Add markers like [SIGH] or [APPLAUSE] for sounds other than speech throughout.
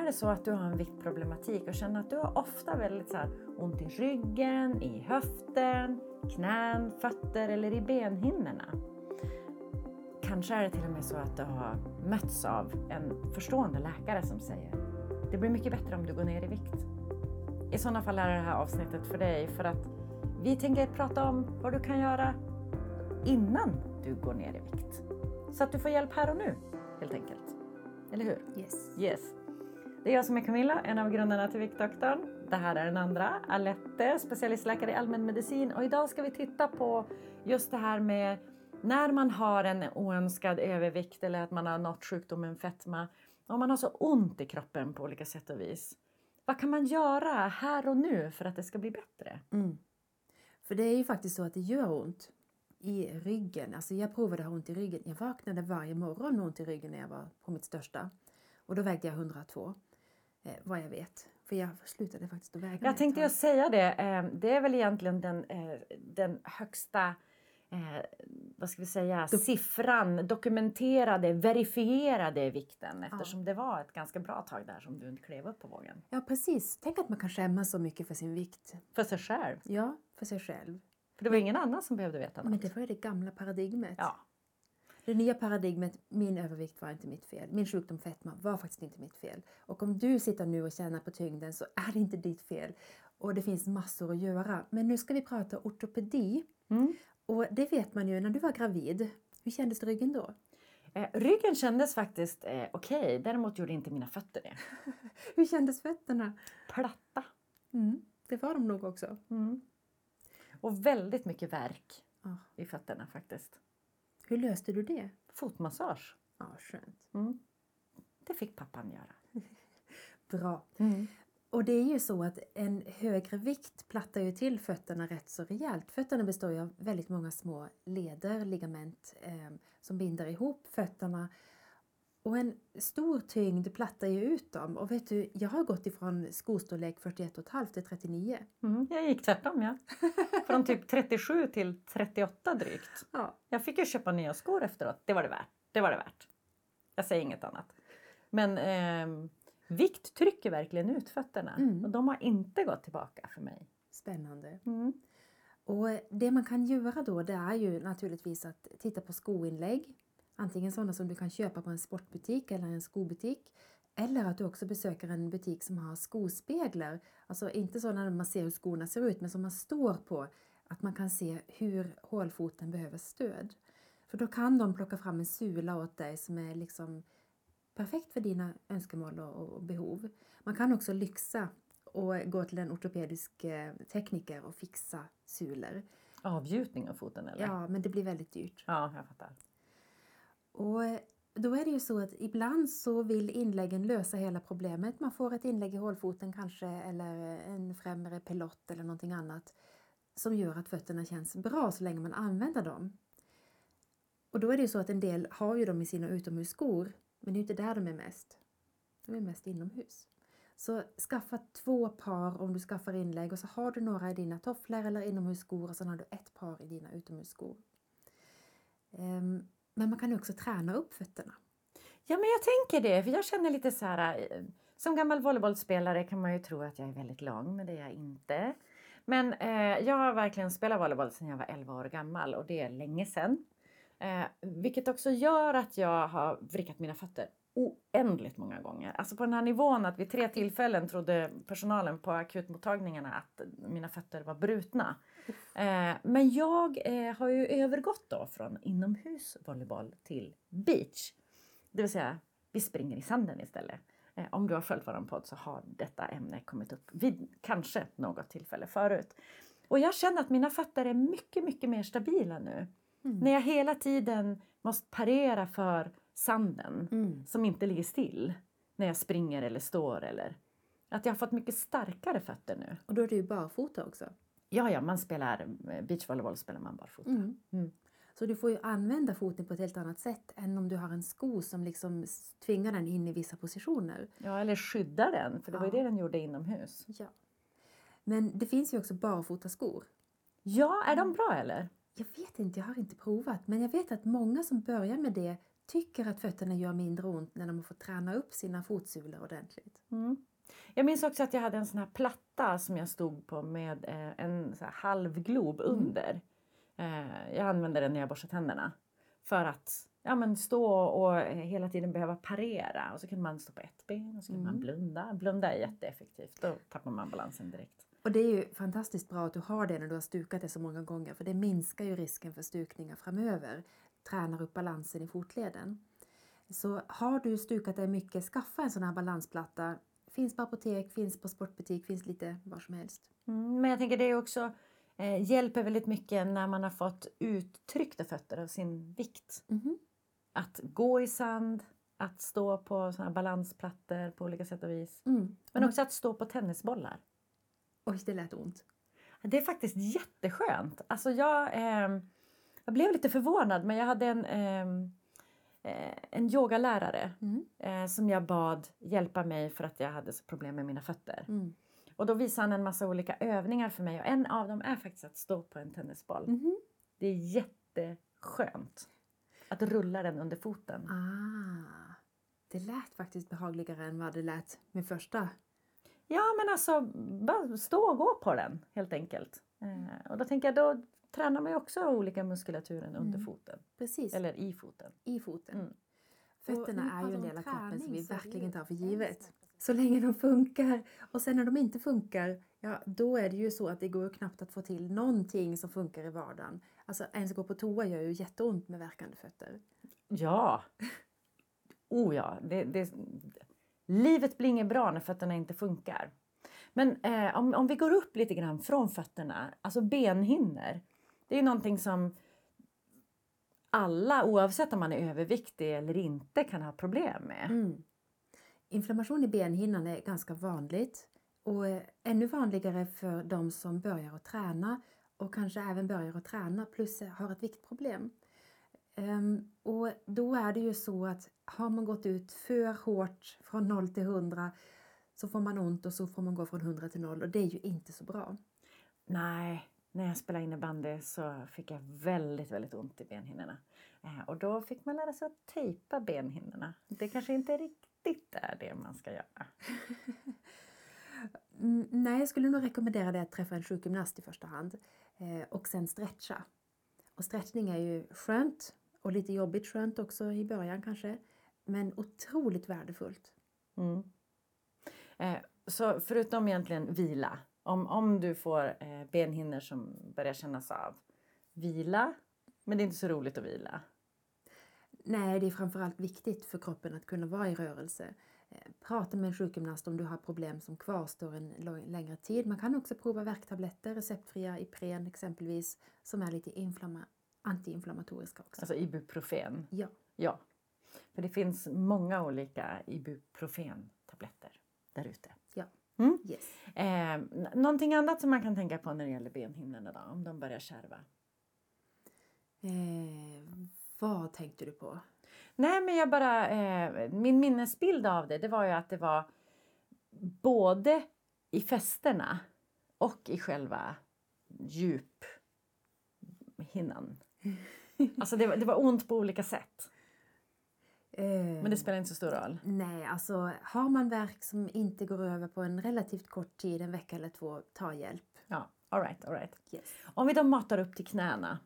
är det så att du har en viktproblematik och känner att du har ofta väldigt så ont i ryggen, i höften, knän, fötter eller i benhinnorna. Kanske är det till och med så att du har mötts av en förstående läkare som säger det blir mycket bättre om du går ner i vikt. I sådana fall är det här avsnittet för dig för att vi tänker prata om vad du kan göra innan du går ner i vikt. Så att du får hjälp här och nu helt enkelt. Eller hur? Yes. Yes. Det är jag som är Camilla, en av grundarna till Viktdoktorn. Det här är den andra, Alette, specialistläkare i allmänmedicin. Och idag ska vi titta på just det här med när man har en oönskad övervikt eller att man har nått sjukdomen fetma. Och man har så ont i kroppen på olika sätt och vis. Vad kan man göra här och nu för att det ska bli bättre? Mm. För det är ju faktiskt så att det gör ont i ryggen. Alltså jag provade att ha ont i ryggen. Jag vaknade varje morgon med ont i ryggen när jag var på mitt största. Och då vägde jag 102. Eh, vad jag vet. För jag slutade faktiskt att väga Jag mig tänkte just säga det. eh, Det är väl egentligen den, eh, den högsta eh, vad ska vi säga, siffran, dokumenterade, verifierade vikten eftersom det var ett ganska bra tag där som du inte klev upp på vågen. Ja precis. Tänk att man kan skämmas så mycket för sin vikt. För sig själv. Ja, för sig själv. För det var ingen annan som behövde veta Men något. det var ju det gamla paradigmet. Ja. Det nya paradigmet, min övervikt var inte mitt fel. Min sjukdom fetma var faktiskt inte mitt fel. Och om du sitter nu och känner på tyngden så är det inte ditt fel. Och det finns massor att göra. Men nu ska vi prata ortopedi. Mm. Och det vet man ju när du var gravid. Hur kändes ryggen då? Eh, ryggen kändes faktiskt eh, okej, däremot gjorde inte mina fötter det. [LAUGHS] Hur kändes fötterna? Platta. Mm, det var de nog också. Och väldigt mycket värk Ah. i fötterna faktiskt. Hur löste du det? Fotmassage. Ja, skönt. Det fick pappan göra. [LAUGHS] Bra. Och det är ju så att en högre vikt plattar ju till fötterna rätt så rejält. Fötterna består ju av väldigt många små leder, ligament eh, som binder ihop fötterna. Och en stor tyngd plattar ju ut dem. Och vet du, jag har gått ifrån skostorlek 41,5 till 39. Mm, jag gick tvärtom ja. [LAUGHS] Från typ 37 till 38 drygt. Ja. Jag fick ju köpa nya skor efteråt. Det var det värt. Det var det värt. Jag säger inget annat. Men ehm, vikt trycker verkligen ut fötterna. Och de har inte gått tillbaka för mig. Spännande. Mm. Och det man kan göra då det är ju naturligtvis att titta på skoinlägg. Antingen sådana som du kan köpa på en sportbutik eller en skobutik. Eller att du också besöker en butik som har skospeglar. Alltså inte sådana där man ser hur skorna ser ut men som man står på. Att man kan se hur hålfoten behöver stöd. För då kan de plocka fram en sula åt dig som är liksom perfekt för dina önskemål och, och behov. Man kan också lyxa och gå till en ortopedisk eh, tekniker och fixa sulor. Avgjutning av foten eller? Ja, men det blir väldigt dyrt. ja jag fattar. Och då är det ju så att ibland så vill inläggen lösa hela problemet. Man får ett inlägg i hålfoten kanske eller en främre pelott eller någonting annat som gör att fötterna känns bra så länge man använder dem. Och då är det ju så att en del har ju dem i sina utomhusskor men det är inte där de är mest. De är mest inomhus. Så skaffa två par om du skaffar inlägg och så har du några i dina tofflor eller inomhusskor och sen har du ett par i dina utomhusskor. Um, men man kan också träna upp fötterna. Ja, men jag tänker det. För jag känner lite så här... Eh, som gammal volleybollspelare kan man ju tro att jag är väldigt lång, men det är jag inte. Men eh, jag har verkligen spelat volleyboll sedan jag var 11 år gammal och det är länge sedan. Eh, vilket också gör att jag har vrickat mina fötter oändligt många gånger. Alltså på den här nivån att vid tre tillfällen trodde personalen på akutmottagningarna att mina fötter var brutna. Eh, men jag eh, har ju övergått då från inomhusvolleyboll till beach. Det vill säga, vi springer i sanden istället. Eh, om du har följt vår podd så har detta ämne kommit upp vid kanske något tillfälle förut. Och jag känner att mina fötter är mycket, mycket mer stabila nu. När jag hela tiden måste parera för sanden som inte ligger still när jag springer eller står. Eller. Att jag har fått mycket starkare fötter nu. Och då är det ju barfota också. Ja, ja, man spelar eh, beachvolleyboll spelar man barfota. Mm. Så du får ju använda foten på ett helt annat sätt än om du har en sko som liksom tvingar den in i vissa positioner. Ja, eller skydda den, för det var ju det den gjorde inomhus. Ja. Men det finns ju också barfotaskor. Ja, är de bra eller? Jag vet inte, jag har inte provat. Men jag vet att många som börjar med det tycker att fötterna gör mindre ont när de får träna upp sina fotsulor ordentligt. Mm. Jag minns också att jag hade en sån här platta som jag stod på med eh, en halvglob Mm. under. Eh, jag använde den när jag borstade tänderna. För att ja, men stå och eh, hela tiden behöva parera. Och så kan man stå på ett ben och så kan man Mm. blunda. Blunda är jätteeffektivt. Då tappar man balansen direkt. Och det är ju fantastiskt bra att du har det när du har stukat det så många gånger för det minskar ju risken för stukningar framöver. Tränar upp balansen i fotleden. Så har du stukat dig mycket, skaffa en sån här balansplatta. Finns på apotek, finns på sportbutik, finns lite var som helst. Mm, men jag tänker det är också eh, hjälper väldigt mycket när man har fått uttryckta fötter av sin vikt. Mhm. Att gå i sand, att stå på såna här balansplattor på olika sätt och vis. Mm. Men också att stå på tennisbollar. Oj, det lät ont. Det är faktiskt jätteskönt. Alltså jag, ehm, jag blev lite förvånad men jag hade en, ehm, eh, en yogalärare Mm. eh, som jag bad hjälpa mig för att jag hade så problem med mina fötter. Mm. Och då visade han en massa olika övningar för mig och en av dem är faktiskt att stå på en tennisboll. Mhm. Det är jätteskönt. Att rulla den under foten. Ah, det lät faktiskt behagligare än vad det lät med första. Ja men alltså bara stå och gå på den helt enkelt. Eh, och då tänker jag då tränar man ju också olika muskulaturen under Mm. foten. Precis, Eller i foten. i foten. Mm. Fötterna är ju en del av kroppen som vi verkligen tar för givet. Så länge de funkar. Och sen när de inte funkar, ja då är det ju så att det går knappt att få till någonting som funkar i vardagen. Alltså ens gå på toa gör ju jätteont med värkande fötter. Ja. Oh ja. Det, det, livet blir inget bra när fötterna inte funkar. Men eh, om, om vi går upp lite grann från fötterna, alltså benhinnor. Det är någonting som alla, oavsett om man är överviktig eller inte, kan ha problem med. Mm. Inflammation i benhinnan är ganska vanligt och eh, ännu vanligare för de som börjar att träna och kanske även börjar att träna plus eh, har ett viktproblem. Ehm, och då är det ju så att har man gått ut för hårt från 0 till 100 så får man ont och så får man gå från 100 till 0 och det är ju inte så bra. Nej, när jag spelade innebandy så fick jag väldigt, väldigt ont i benhinnorna. Eh, och då fick man lära sig att tejpa benhinnorna. Det kanske inte riktigt är det man ska göra. [LAUGHS] Nej, jag skulle nog rekommendera dig att träffa en sjukgymnast i första hand eh, och sen stretcha. Och stretchning är ju skönt och lite jobbigt skönt också i början kanske. Men otroligt värdefullt. Mm. Eh, så förutom egentligen vila, om, om du får eh, benhinnor som börjar kännas av, vila, men det är inte så roligt att vila. Nej, det är framförallt viktigt för kroppen att kunna vara i rörelse. Eh, Prata med en sjukgymnast om du har problem som kvarstår en längre tid. Man kan också prova värktabletter, receptfria Ipren exempelvis, som är lite inflamma, antiinflammatoriska också. Alltså ibuprofen. Ja. Ja, för det finns många olika ibuprofen-tabletter där ute. Yes. Eh, någonting annat som man kan tänka på när det gäller benhinnorna då, om de börjar kärva? Eh, vad tänkte du på? Nej, men jag bara... Eh, min minnesbild av det, det var ju att det var både i fästena och i själva djuphinnan. [LAUGHS] Alltså det var, det var ont på olika sätt. Men det spelar inte så stor roll. Nej, alltså har man värk som inte går över på en relativt kort tid, en vecka eller två, ta hjälp. Ja, all right, all right. Yes. Om vi då matar upp till knäna,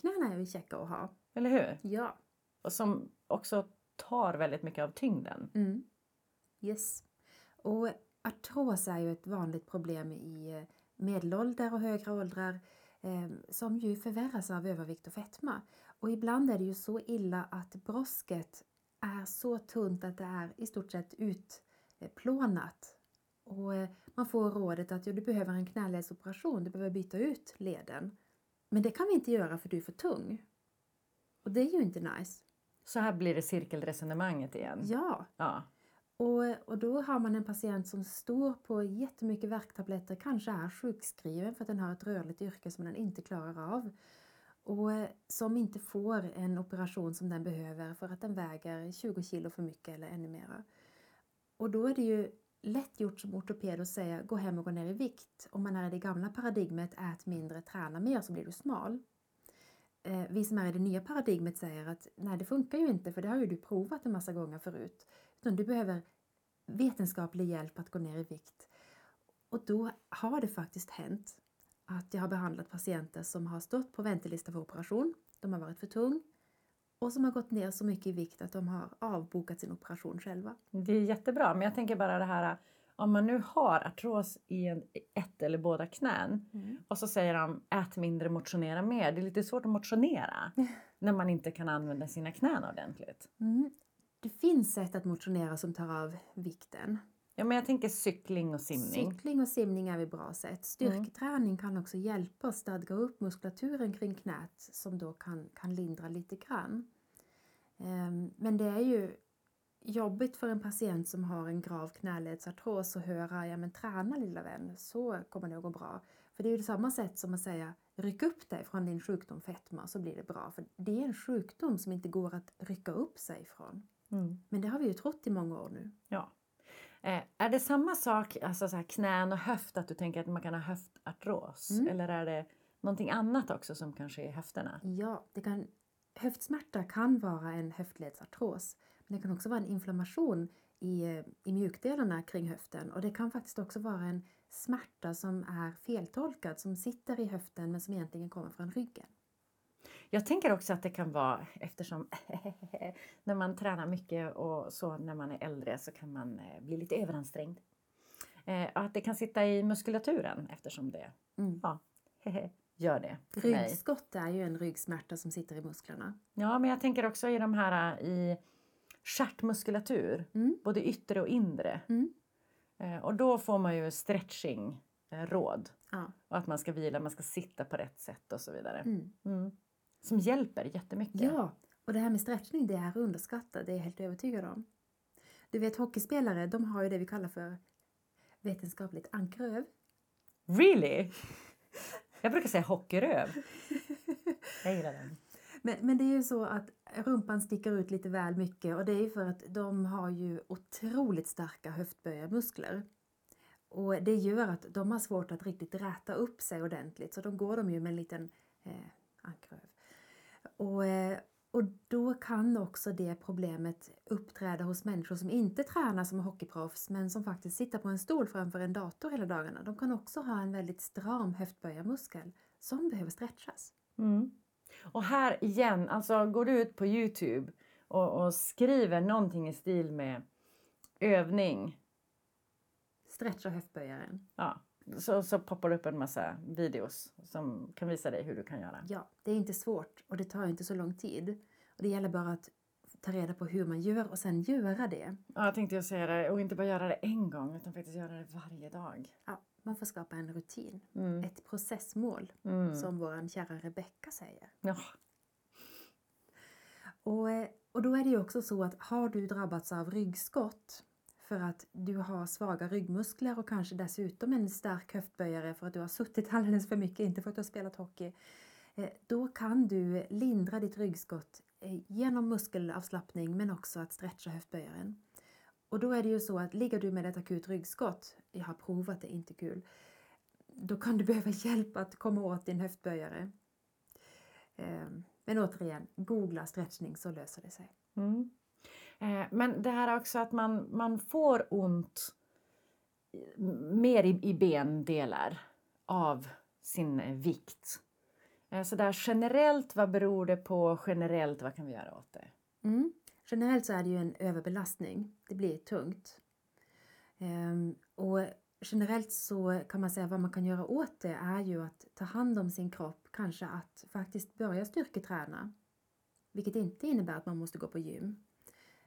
Knäna är ju käcka att ha. eller hur? Ja. Och som också tar väldigt mycket av tyngden. Mm. Yes. Och artros är ju ett vanligt problem i eh, medelålder och högre åldrar eh, som ju förvärras av övervikt och fetma. Och ibland är det ju så illa att brosket är så tunt att det är i stort sett utplånat. Och eh, man får rådet att ja, du behöver en knäledsoperation, du behöver byta ut leden. Men det kan vi inte göra för du är för tung. Och det är ju inte nice. Så här blir det cirkelresonemanget igen. Ja, Ja. Och, och då har man en patient som står på jättemycket värktabletter, kanske är sjukskriven för att den har ett rörligt yrke som den inte klarar av. Och eh, som inte får en operation som den behöver för att den väger 20 kilo för mycket eller ännu mera. Och då är det ju lätt gjort som ortoped att säga gå hem och gå ner i vikt. Om man är i det gamla paradigmet ät mindre, träna mer så blir du smal. Eh, vi som är i det nya paradigmet säger att nej, det funkar ju inte för det har ju du provat en massa gånger förut. Utan du behöver vetenskaplig hjälp att gå ner i vikt. Och då har det faktiskt hänt att jag har behandlat patienter som har stått på väntelista för operation. De har varit för tung och som har gått ner så mycket i vikt att de har avbokat sin operation själva. Det är jättebra, men jag tänker bara det här om man nu har artros i en, ett eller båda knän Mm. och så säger de ät mindre, motionera mer. Det är lite svårt att motionera [LAUGHS] när man inte kan använda sina knän ordentligt. Mm. Det finns sätt att motionera som tar av vikten. Ja, men jag tänker cykling och simning. Cykling och simning är ett bra sätt. Styrketräning kan också hjälpa att stadga upp muskulaturen kring knät som då kan, kan lindra lite grann. Ehm, Men det är ju jobbigt för en patient som har en grav knäledsartros att höra ja men träna lilla vän, så kommer det att gå bra. För det är ju samma sätt som att säga ryck upp dig från din sjukdom fetma så blir det bra. För det är en sjukdom som inte går att rycka upp sig ifrån. Mm. Men det har vi ju trott i många år nu. Ja. Eh, är det samma sak, alltså så här, knän och höft, att du tänker att man kan ha höftartros? Mm. Eller är det någonting annat också som kanske är i höfterna? Ja, det kan, höftsmärta kan vara en höftledsartros. Men det kan också vara en inflammation i, eh, i mjukdelarna kring höften. Och det kan faktiskt också vara en smärta som är feltolkad, som sitter i höften men som egentligen kommer från ryggen. Jag tänker också att det kan vara eftersom [LAUGHS] när man tränar mycket och så när man är äldre så kan man eh, bli lite överansträngd. Eh, att det kan sitta i muskulaturen eftersom det Mm. ja, [LAUGHS] gör det. Ryggskott är ju en ryggsmärta som sitter i musklerna. Ja, men jag tänker också i de här eh, i stjärtmuskulatur, Mm. både yttre och inre. Mm. Eh, och då får man ju stretching eh, råd Ja. och att man ska vila, man ska sitta på rätt sätt och så vidare. Mm. Som hjälper jättemycket. ja, och det här med stretchning det är underskattat, det är jag helt övertygad om. Du vet hockeyspelare, de har ju det vi kallar för vetenskapligt ankröv. Really? Jag brukar säga hockeyröv. Jag gillar den. Men, men det är ju så att rumpan sticker ut lite väl mycket och det är ju för att de har ju otroligt starka höftböjarmuskler. Och det gör att de har svårt att riktigt räta upp sig ordentligt så då går de ju med en liten eh, ankröv. Och, eh, och då kan också det problemet uppträda hos människor som inte tränar som hockeyproffs men som faktiskt sitter på en stol framför en dator hela dagarna. De kan också ha en väldigt stram höftböjarmuskel som behöver stretchas. Mm. Och här igen, alltså går du ut på Youtube och, och skriver någonting i stil med övning, Stretcha höftböjaren. ja, så, så poppar det upp en massa videos som kan visa dig hur du kan göra. Ja, det är inte svårt och det tar inte så lång tid. Och det gäller bara att ta reda på hur man gör och sen göra det. Ja, jag tänkte jag säga det, och inte bara göra det en gång utan faktiskt göra det varje dag. Ja, man får skapa en rutin, Mm. ett processmål, Mm. som vår kära Rebecka säger. Ja. Och, eh, och då är det ju också så att har du drabbats av ryggskott för att du har svaga ryggmuskler och kanske dessutom en stark höftböjare för att du har suttit [LAUGHS] alldeles för mycket, inte för att du har spelat hockey, eh, då kan du lindra ditt ryggskott eh, genom muskelavslappning men också att stretcha höftböjaren. Och då är det ju så att ligger du med ett akut ryggskott, jag har provat det, inte kul, då kan du [LAUGHS] behöva hjälp att komma åt din höftböjare. Eh, men återigen, googla stretchning så löser det sig. Mm. Eh, men det här också att man, man får ont mer i, i bendelar av sin vikt. Eh, så där generellt, vad beror det på? Generellt, vad kan vi göra åt det? Mm. Generellt så är det ju en överbelastning. Det blir tungt. Ehm, och generellt så kan man säga vad man kan göra åt det är ju att ta hand om sin kropp, kanske att faktiskt börja styrketräna. Vilket inte innebär att man måste gå på gym.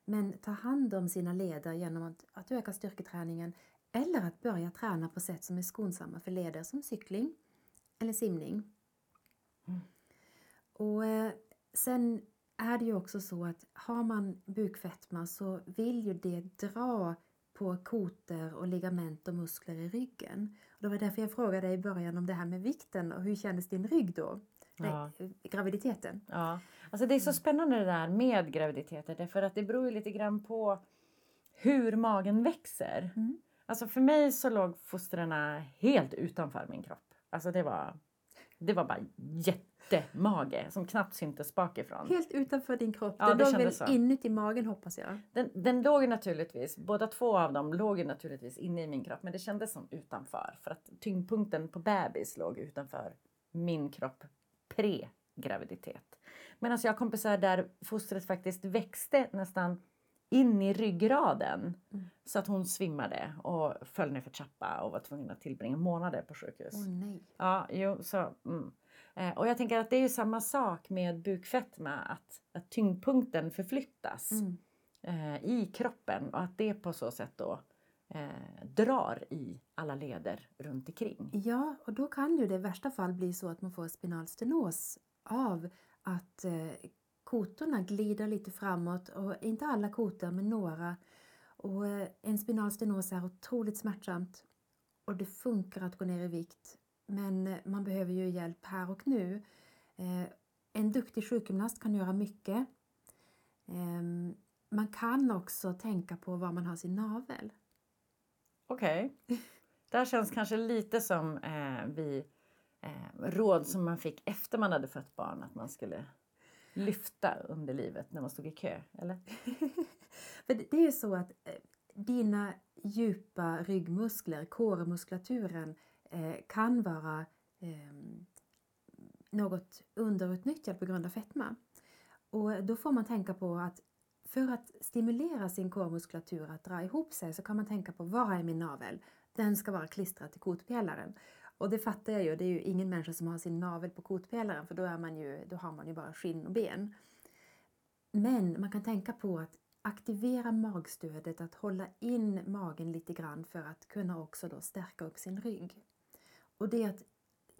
Men ta hand om sina leder genom att, att öka styrketräningen eller att börja träna på sätt som är skonsamma för leder som cykling eller simning. Mm. Och eh, sen är det ju också så att har man bukfetma så vill ju det dra på kotor och ligament och muskler i ryggen. Och det var därför jag frågade dig i början om det här med vikten och hur kändes din rygg då? Ja. Nej, graviditeten. Ja, alltså det är så spännande det där med graviditeter därför att det beror ju lite grann på hur magen växer. Mm. Alltså för mig så låg fostrarna helt utanför min kropp. Alltså det var Det var bara jättemage som knappt syntes bakifrån. Helt utanför din kropp. Ja, den det låg väl så. inuti magen hoppas jag. Den, den låg naturligtvis, båda två av dem låg naturligtvis inne i min kropp men det kändes som utanför för att tyngdpunkten på bebis låg utanför min kropp pre-graviditet. Medan jag har kompisar där fostret faktiskt växte nästan in i ryggraden Mm. så att hon svimmade och föll ner för trappa och var tvungen att tillbringa månader på sjukhus. Åh nej. Ja, jo, så, mm. eh, och jag tänker att det är ju samma sak med bukfetma, att, att tyngdpunkten förflyttas Mm. eh, i kroppen och att det på så sätt då eh, drar i alla leder runt omkring. Ja, och då kan ju det i värsta fall bli så att man får spinal stenos av att eh, kotorna glider lite framåt och inte alla kotor men några. Och eh, en spinal stenos är otroligt smärtsamt och det funkar att gå ner i vikt. Men eh, man behöver ju hjälp här och nu. Eh, en duktig sjukgymnast kan göra mycket. Ehm, man kan också tänka på var man har sin navel. Okej. Det här känns kanske lite som eh, vi eh, råd som man fick efter man hade fött barn, att man skulle lyfta under livet när man stod i kö, eller? [LAUGHS] För det, är ju så att eh, dina djupa ryggmuskler, kårmuskulaturen, eh, kan vara eh, något underutnyttjad på grund av fetma. Och då får man tänka på att för att stimulera sin kormuskulatur att dra ihop sig så kan man tänka på var är min navel? Den ska vara klistrad till kotpelaren. Och det fattar jag ju, det är ju ingen människa som har sin navel på kotpelaren för då, är man ju, då har man ju bara skinn och ben. Men man kan tänka på att aktivera magstödet, att hålla in magen lite grann för att kunna också då stärka upp sin rygg. Och det är att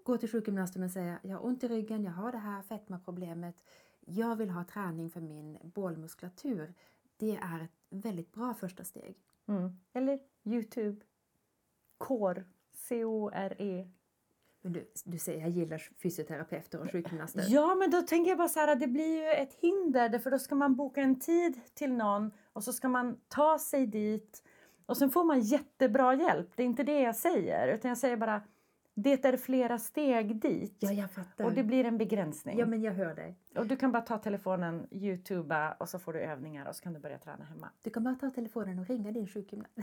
gå till sjukgymnasten och säga jag har ont i ryggen, jag har det här fetmaproblemet, jag vill ha träning för min bålmuskulatur. Det är ett väldigt bra första steg. Mm. Eller Youtube. Core. C-O-R-E. Men du, du säger jag gillar fysioterapeuter och sjukgymnaster. Ja, men då tänker jag bara så här, det blir ju ett hinder för då ska man boka en tid till någon och så ska man ta sig dit och sen får man jättebra hjälp. Det är inte det jag säger, utan jag säger bara det är flera steg dit Ja, jag fattar. och det blir en begränsning. Ja, men jag hör dig. Och du kan bara ta telefonen, youtuba och så får du övningar och så kan du börja träna hemma. Du kan bara ta telefonen och ringa din sjukgymnast. [LAUGHS]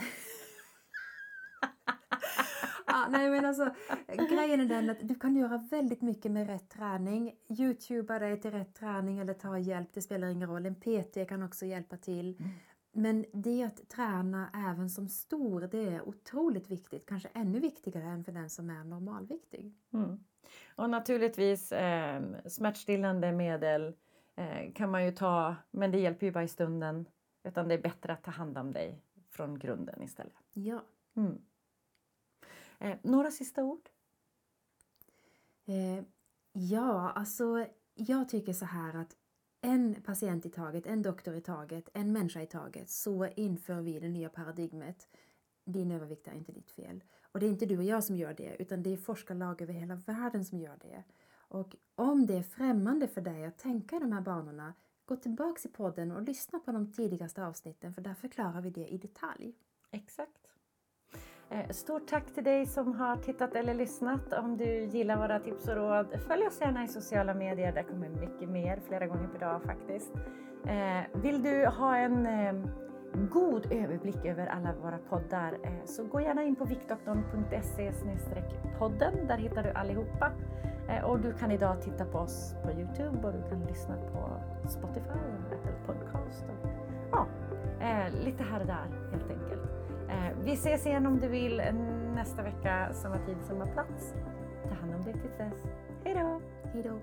ja, nej men alltså, grejen är den att du kan göra väldigt mycket med rätt träning. Youtuba dig till rätt träning eller ta hjälp, det spelar ingen roll. En PT kan också hjälpa till. Mm. Men det att träna även som stor, det är otroligt viktigt. Kanske ännu viktigare än för den som är normalviktig. Mm. Och naturligtvis eh, smärtstillande medel eh, kan man ju ta, men det hjälper ju bara i stunden. Utan det är bättre att ta hand om dig från grunden istället. Ja. Mm. Eh, några sista ord? Eh, ja, alltså jag tycker så här att en patient i taget, en doktor i taget, en människa i taget så inför vi det nya paradigmet. Din övervikt är inte ditt fel. Och det är inte du och jag som gör det utan det är forskarlag över hela världen som gör det. Och om det är främmande för dig att tänka i de här banorna, gå tillbaks i podden och lyssna på de tidigaste avsnitten för där förklarar vi det i detalj. Exakt. Eh, stort tack till dig som har tittat eller lyssnat. Om du gillar våra tips och råd, följ oss gärna i sociala medier. Där kommer mycket mer, flera gånger per dag faktiskt. Eh, vill du ha en eh, god överblick över alla våra poddar så gå gärna in på viktdoktorn.se podden. Där hittar du allihopa. Och du kan idag titta på oss på Youtube och du kan lyssna på Spotify och Apple Podcast. Och, ja, lite här och där helt enkelt. Eh, vi ses igen om du vill eh, nästa vecka, samma tid, samma plats. Ta hand om dig tills dess. Hej då! Hej då!